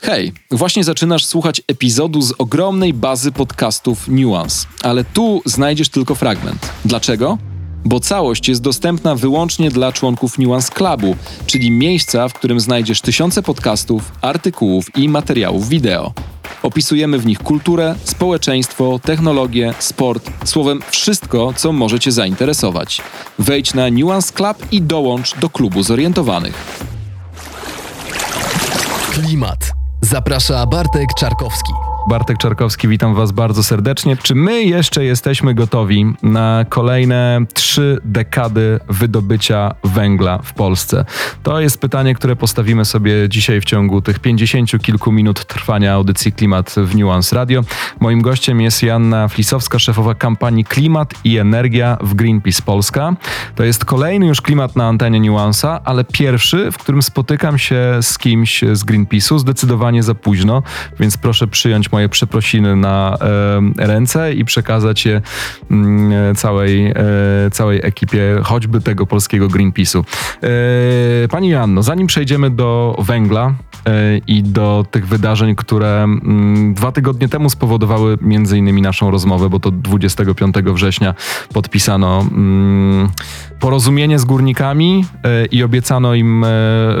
Hej, właśnie zaczynasz słuchać epizodu z ogromnej bazy podcastów Nuance, ale tu znajdziesz tylko fragment. Dlaczego? Bo całość jest dostępna wyłącznie dla członków Nuance Clubu, czyli miejsca, w którym znajdziesz tysiące podcastów, artykułów i materiałów wideo. Opisujemy w nich kulturę, społeczeństwo, technologię, sport, słowem wszystko, co może Cię zainteresować. Wejdź na Nuance Club i dołącz do klubu zorientowanych. Klimat. Zaprasza Bartek Czarkowski. Bartek Czarkowski, witam Was bardzo serdecznie. Czy my jeszcze jesteśmy gotowi na kolejne trzy dekady wydobycia węgla w Polsce? To jest pytanie, które postawimy sobie dzisiaj w ciągu tych pięćdziesięciu kilku minut trwania audycji Klimat w Nuance Radio. Moim gościem jest Janna Flisowska, szefowa kampanii Klimat i Energia w Greenpeace Polska. To jest kolejny już klimat na antenie Nuansa, ale pierwszy, w którym spotykam się z kimś z Greenpeace'u. Zdecydowanie za późno, więc proszę przyjąć moje przeprosiny na ręce i przekazać je mm, całej, e, całej ekipie, choćby tego polskiego Greenpeace'u. E, pani Joanno, zanim przejdziemy do węgla e, i do tych wydarzeń, które mm, dwa tygodnie temu spowodowały między innymi naszą rozmowę, bo to 25 września podpisano mm, porozumienie z górnikami e, i obiecano im e,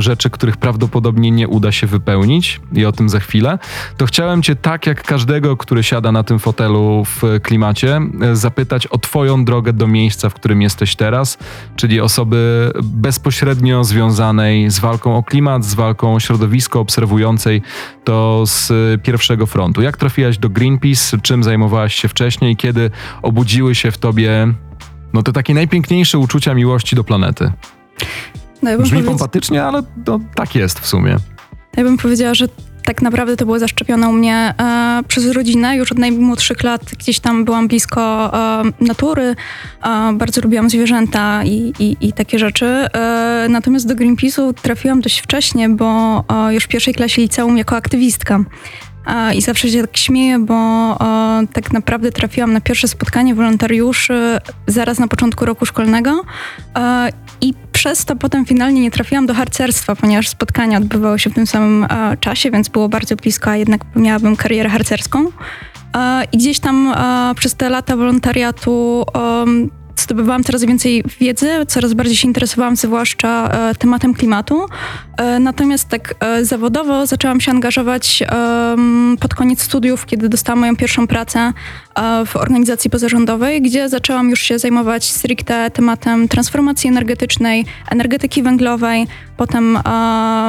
rzeczy, których prawdopodobnie nie uda się wypełnić i o tym za chwilę, to chciałem cię tak jak każdego, który siada na tym fotelu w klimacie, e, zapytać o twoją drogę do miejsca, w którym jesteś teraz, czyli osoby bezpośrednio związanej z walką o klimat, z walką o środowisko, obserwującej to z pierwszego frontu. Jak trafiłaś do Greenpeace, czym zajmowałaś się wcześniej, kiedy obudziły się w tobie no te takie najpiękniejsze uczucia miłości do planety. No ja Brzmi powiedz... pompatycznie, ale to tak jest w sumie. Ja bym powiedziała, że tak naprawdę to było zaszczepione u mnie e, przez rodzinę. Już od najmłodszych lat gdzieś tam byłam blisko e, natury, e, bardzo lubiłam zwierzęta i, i, i takie rzeczy. E, natomiast do Greenpeace'u trafiłam dość wcześnie, bo e, już w pierwszej klasie liceum jako aktywistka. I zawsze się tak śmieję, bo tak naprawdę trafiłam na pierwsze spotkanie wolontariuszy zaraz na początku roku szkolnego i przez to potem finalnie nie trafiłam do harcerstwa, ponieważ spotkania odbywały się w tym samym czasie, więc było bardzo blisko, a jednak miałabym karierę harcerską. I gdzieś tam przez te lata wolontariatu zdobywałam coraz więcej wiedzy, coraz bardziej się interesowałam zwłaszcza e, tematem klimatu. E, natomiast tak e, zawodowo zaczęłam się angażować pod koniec studiów, kiedy dostałam moją pierwszą pracę w organizacji pozarządowej, gdzie zaczęłam już się zajmować stricte tematem transformacji energetycznej, energetyki węglowej. Potem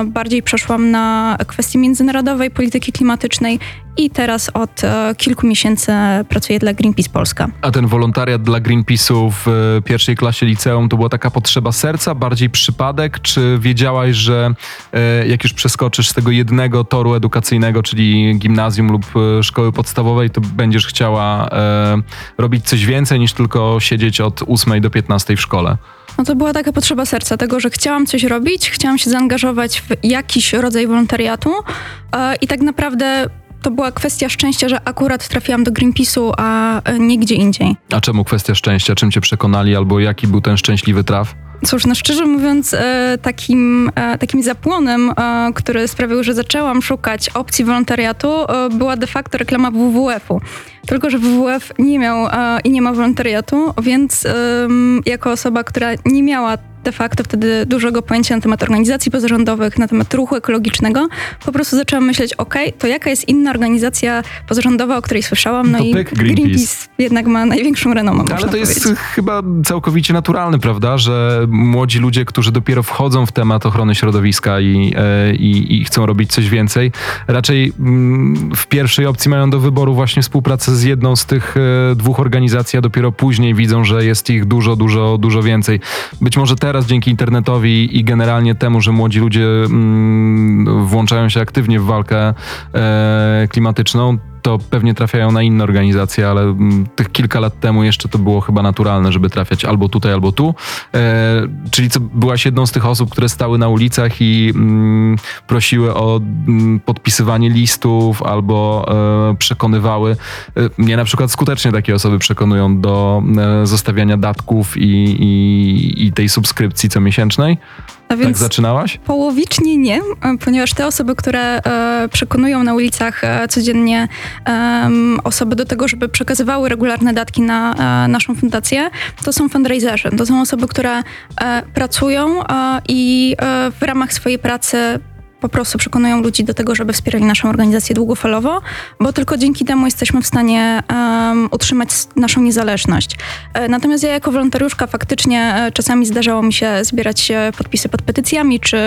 bardziej przeszłam na kwestie międzynarodowej polityki klimatycznej i teraz od e, kilku miesięcy pracuję dla Greenpeace Polska. A ten wolontariat dla Greenpeace'u w e, pierwszej klasie liceum to była taka potrzeba serca, bardziej przypadek? Czy wiedziałaś, że e, jak już przeskoczysz z tego jednego toru edukacyjnego, czyli gimnazjum lub szkoły podstawowej, to będziesz chciała robić coś więcej niż tylko siedzieć od 8 do 15 w szkole? No to była taka potrzeba serca, tego, że chciałam coś robić, chciałam się zaangażować w jakiś rodzaj wolontariatu i tak naprawdę to była kwestia szczęścia, że akurat trafiłam do Greenpeace'u, a e, nie gdzie indziej. A czemu kwestia szczęścia? Czym cię przekonali albo jaki był ten szczęśliwy traf? Cóż, no szczerze mówiąc, e, takim, e, takim zapłonem, który sprawił, że zaczęłam szukać opcji wolontariatu, była de facto reklama WWF-u. Tylko, że WWF nie miał i nie ma wolontariatu, więc jako osoba, która nie miała de facto wtedy dużego pojęcia na temat organizacji pozarządowych, na temat ruchu ekologicznego, po prostu zaczęłam myśleć, ok, to jaka jest inna organizacja pozarządowa, o której słyszałam, no to i Greenpeace. Greenpeace jednak ma największą renomę. Ale to powiedzieć. jest chyba całkowicie naturalne, prawda, że młodzi ludzie, którzy dopiero wchodzą w temat ochrony środowiska i, e, i, i chcą robić coś więcej, raczej mm, w pierwszej opcji mają do wyboru właśnie współpracę z jedną z tych e, dwóch organizacji, a dopiero później widzą, że jest ich dużo, dużo, dużo więcej. Być może teraz teraz dzięki internetowi i generalnie temu, że młodzi ludzie mm, włączają się aktywnie w walkę e, klimatyczną, to pewnie trafiają na inne organizacje, ale mm, tych kilka lat temu jeszcze to było chyba naturalne, żeby trafiać albo tutaj, albo tu. E, czyli co, byłaś jedną z tych osób, które stały na ulicach i mm, prosiły o mm, podpisywanie listów albo e, przekonywały. E, mnie na przykład skutecznie takie osoby przekonują do zostawiania datków i, i, i tej subskrypcji comiesięcznej. A tak zaczynałaś? Połowicznie nie, ponieważ te osoby, które e, przekonują na ulicach e, codziennie osoby do tego, żeby przekazywały regularne datki na naszą fundację, to są fundraiserzy. To są osoby, które pracują i w ramach swojej pracy po prostu przekonują ludzi do tego, żeby wspierali naszą organizację długofalowo, bo tylko dzięki temu jesteśmy w stanie um, utrzymać naszą niezależność. E, natomiast ja jako wolontariuszka faktycznie e, czasami zdarzało mi się zbierać podpisy pod petycjami, czy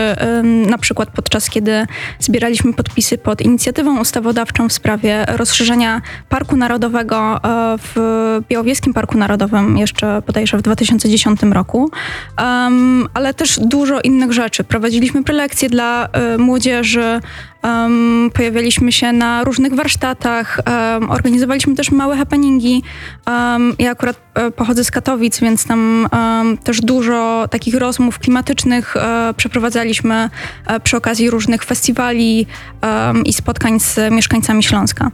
na przykład podczas kiedy zbieraliśmy podpisy pod inicjatywą ustawodawczą w sprawie rozszerzenia Parku Narodowego e, w Białowieskim Parku Narodowym jeszcze bodajże w 2010 roku, um, ale też dużo innych rzeczy. Prowadziliśmy prelekcje dla młodzieży, um, pojawialiśmy się na różnych warsztatach, um, organizowaliśmy też małe happeningi. Um, ja akurat e, pochodzę z Katowic, więc tam też dużo takich rozmów klimatycznych e, przeprowadzaliśmy e, przy okazji różnych festiwali i spotkań z mieszkańcami Śląska.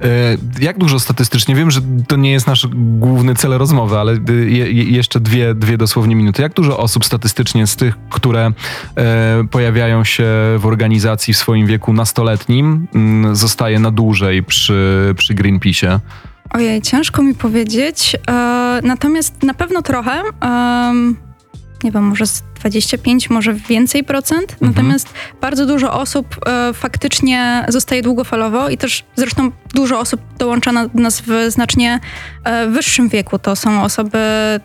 E, jak dużo statystycznie, wiem, że to nie jest nasz główny cel rozmowy, ale e, je, jeszcze dwie, dwie dosłownie minuty. Jak dużo osób statystycznie z tych, które e, pojawiają się w organizacji w swoim wieku nastoletnim, mm, zostaje na dłużej przy, przy Greenpeace'ie? Ojej, ciężko mi powiedzieć. natomiast na pewno trochę. nie wiem, może 25, może więcej procent. Mhm. Natomiast bardzo dużo osób e, faktycznie zostaje długofalowo i też zresztą dużo osób dołącza na, do nas w znacznie e, wyższym wieku. To są osoby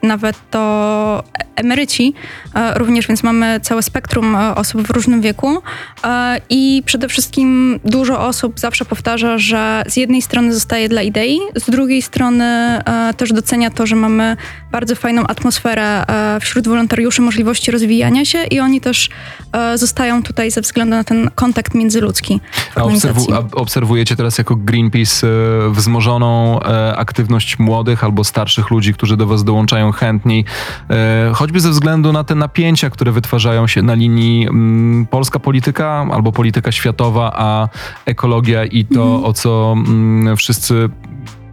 nawet to emeryci e, również, więc mamy całe spektrum e, osób w różnym wieku. E, I przede wszystkim dużo osób zawsze powtarza, że z jednej strony zostaje dla idei, z drugiej strony e, też docenia to, że mamy bardzo fajną atmosferę wśród wolontariuszy, możliwości rozwijania rozwijania się i oni też e, zostają tutaj ze względu na ten kontakt międzyludzki. A, obserwu, a obserwujecie teraz jako Greenpeace e, wzmożoną e, aktywność młodych albo starszych ludzi, którzy do was dołączają chętniej, e, choćby ze względu na te napięcia, które wytwarzają się na linii m, mm, polska polityka albo polityka światowa, a ekologia i to, mhm. o co m, mm, wszyscy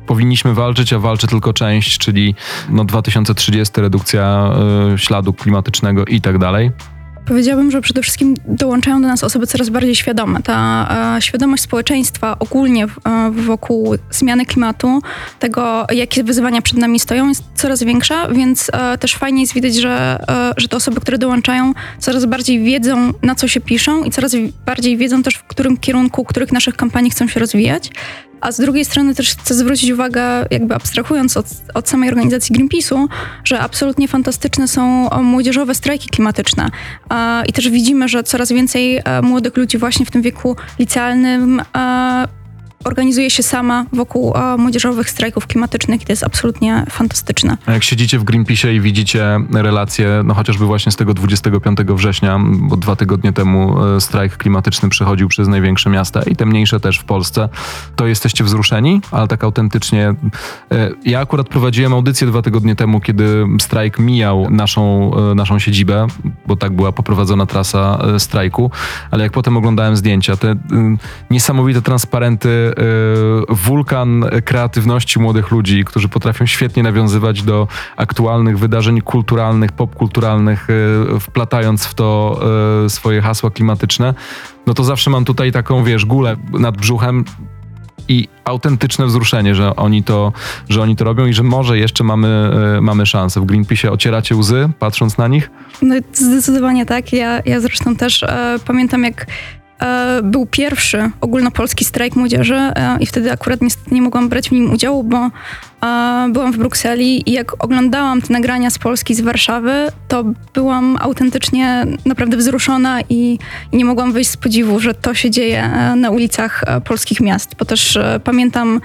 powinniśmy walczyć, a walczy tylko część, czyli no 2030 redukcja y, śladu klimatycznego i tak dalej. Powiedziałabym, że przede wszystkim dołączają do nas osoby coraz bardziej świadome. Ta e, świadomość społeczeństwa ogólnie w, e, wokół zmiany klimatu, tego jakie wyzwania przed nami stoją, jest coraz większa, więc e, też fajnie jest widać, że, e, że te osoby, które dołączają, coraz bardziej wiedzą, na co się piszą i coraz bardziej wiedzą też, w którym kierunku, których naszych kampanii chcą się rozwijać. A z drugiej strony też chcę zwrócić uwagę, jakby abstrahując od, od samej organizacji Greenpeace'u, że absolutnie fantastyczne są młodzieżowe strajki klimatyczne. I też widzimy, że coraz więcej e, młodych ludzi właśnie w tym wieku licealnym e, organizuje się sama wokół o, młodzieżowych strajków klimatycznych i to jest absolutnie fantastyczne. A jak siedzicie w Greenpeace i widzicie relacje, no chociażby właśnie z tego 25 września, bo dwa tygodnie temu e, strajk klimatyczny przechodził przez największe miasta i te mniejsze też w Polsce, to jesteście wzruszeni, ale tak autentycznie. E, ja akurat prowadziłem audycję dwa tygodnie temu, kiedy strajk mijał naszą, e, naszą siedzibę, bo tak była poprowadzona trasa strajku, ale jak potem oglądałem zdjęcia, te niesamowite transparenty wulkan kreatywności młodych ludzi, którzy potrafią świetnie nawiązywać do aktualnych wydarzeń kulturalnych, popkulturalnych, y, wplatając w to y, swoje hasła klimatyczne, no to zawsze mam tutaj taką, wiesz, gulę nad brzuchem i autentyczne wzruszenie, że oni to, że oni to robią i że może jeszcze mamy, mamy szansę. W Greenpeace ocieracie łzy, patrząc na nich? No zdecydowanie tak. Ja, ja zresztą też e, pamiętam, jak był pierwszy ogólnopolski strajk młodzieży e, i wtedy akurat niestety nie mogłam brać w nim udziału, bo e, byłam w Brukseli i jak oglądałam te nagrania z Polski, z Warszawy, to byłam autentycznie naprawdę wzruszona i nie mogłam wyjść z podziwu, że to się dzieje na ulicach polskich miast, bo też pamiętam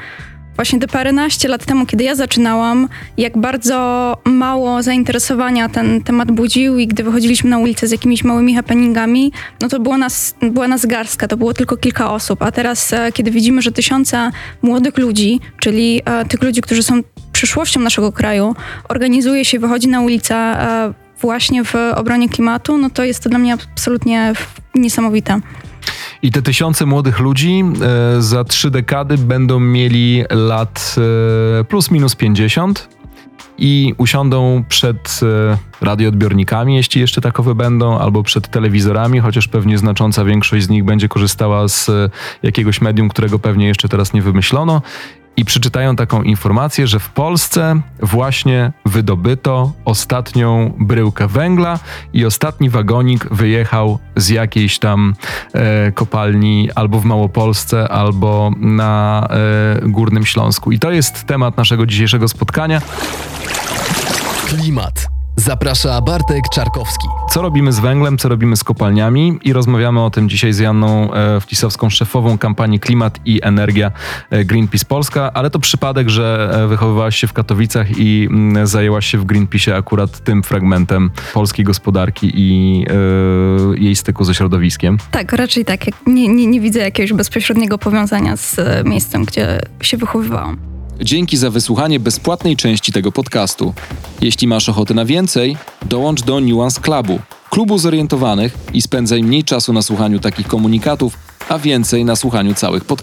właśnie te paręnaście lat temu, kiedy ja zaczynałam, jak bardzo mało zainteresowania ten temat budził i gdy wychodziliśmy na ulicę z jakimiś małymi happeningami, no to było nas, była nas garstka, to było tylko kilka osób, a teraz, e, kiedy widzimy, że tysiące młodych ludzi, czyli e, tych ludzi, którzy są przyszłością naszego kraju, organizuje się, wychodzi na ulicę e, właśnie w obronie klimatu, no to jest to dla mnie absolutnie niesamowite. I te tysiące młodych ludzi e, za trzy dekady będą mieli lat e, plus minus 50. i usiądą przed e, radioodbiornikami, jeśli jeszcze takowe będą, albo przed telewizorami, chociaż pewnie znacząca większość z nich będzie korzystała z jakiegoś medium, którego pewnie jeszcze teraz nie wymyślono. I przeczytają taką informację, że w Polsce właśnie wydobyto ostatnią bryłkę węgla i ostatni wagonik wyjechał z jakiejś tam e, kopalni albo w Małopolsce, albo na e, Górnym Śląsku. I to jest temat naszego dzisiejszego spotkania. Klimat. Zaprasza Bartek Czarkowski. Co robimy z węglem, co robimy z kopalniami i rozmawiamy o tym dzisiaj z Janną e, Wcisowską, szefową kampanii Klimat i Energia e, Greenpeace Polska, ale to przypadek, że e, wychowywałaś się w Katowicach i mm, zajęłaś się w Greenpeace akurat tym fragmentem polskiej gospodarki i e, jej styku ze środowiskiem. Tak, raczej tak. Jak- Nie, nie, nie widzę jakiegoś bezpośredniego powiązania z miejscem, gdzie się wychowywałam. Dzięki za wysłuchanie bezpłatnej części tego podcastu. Jeśli masz ochotę na więcej, dołącz do Nuance Clubu, klubu zorientowanych i spędzaj mniej czasu na słuchaniu takich komunikatów, a więcej na słuchaniu całych podcastów.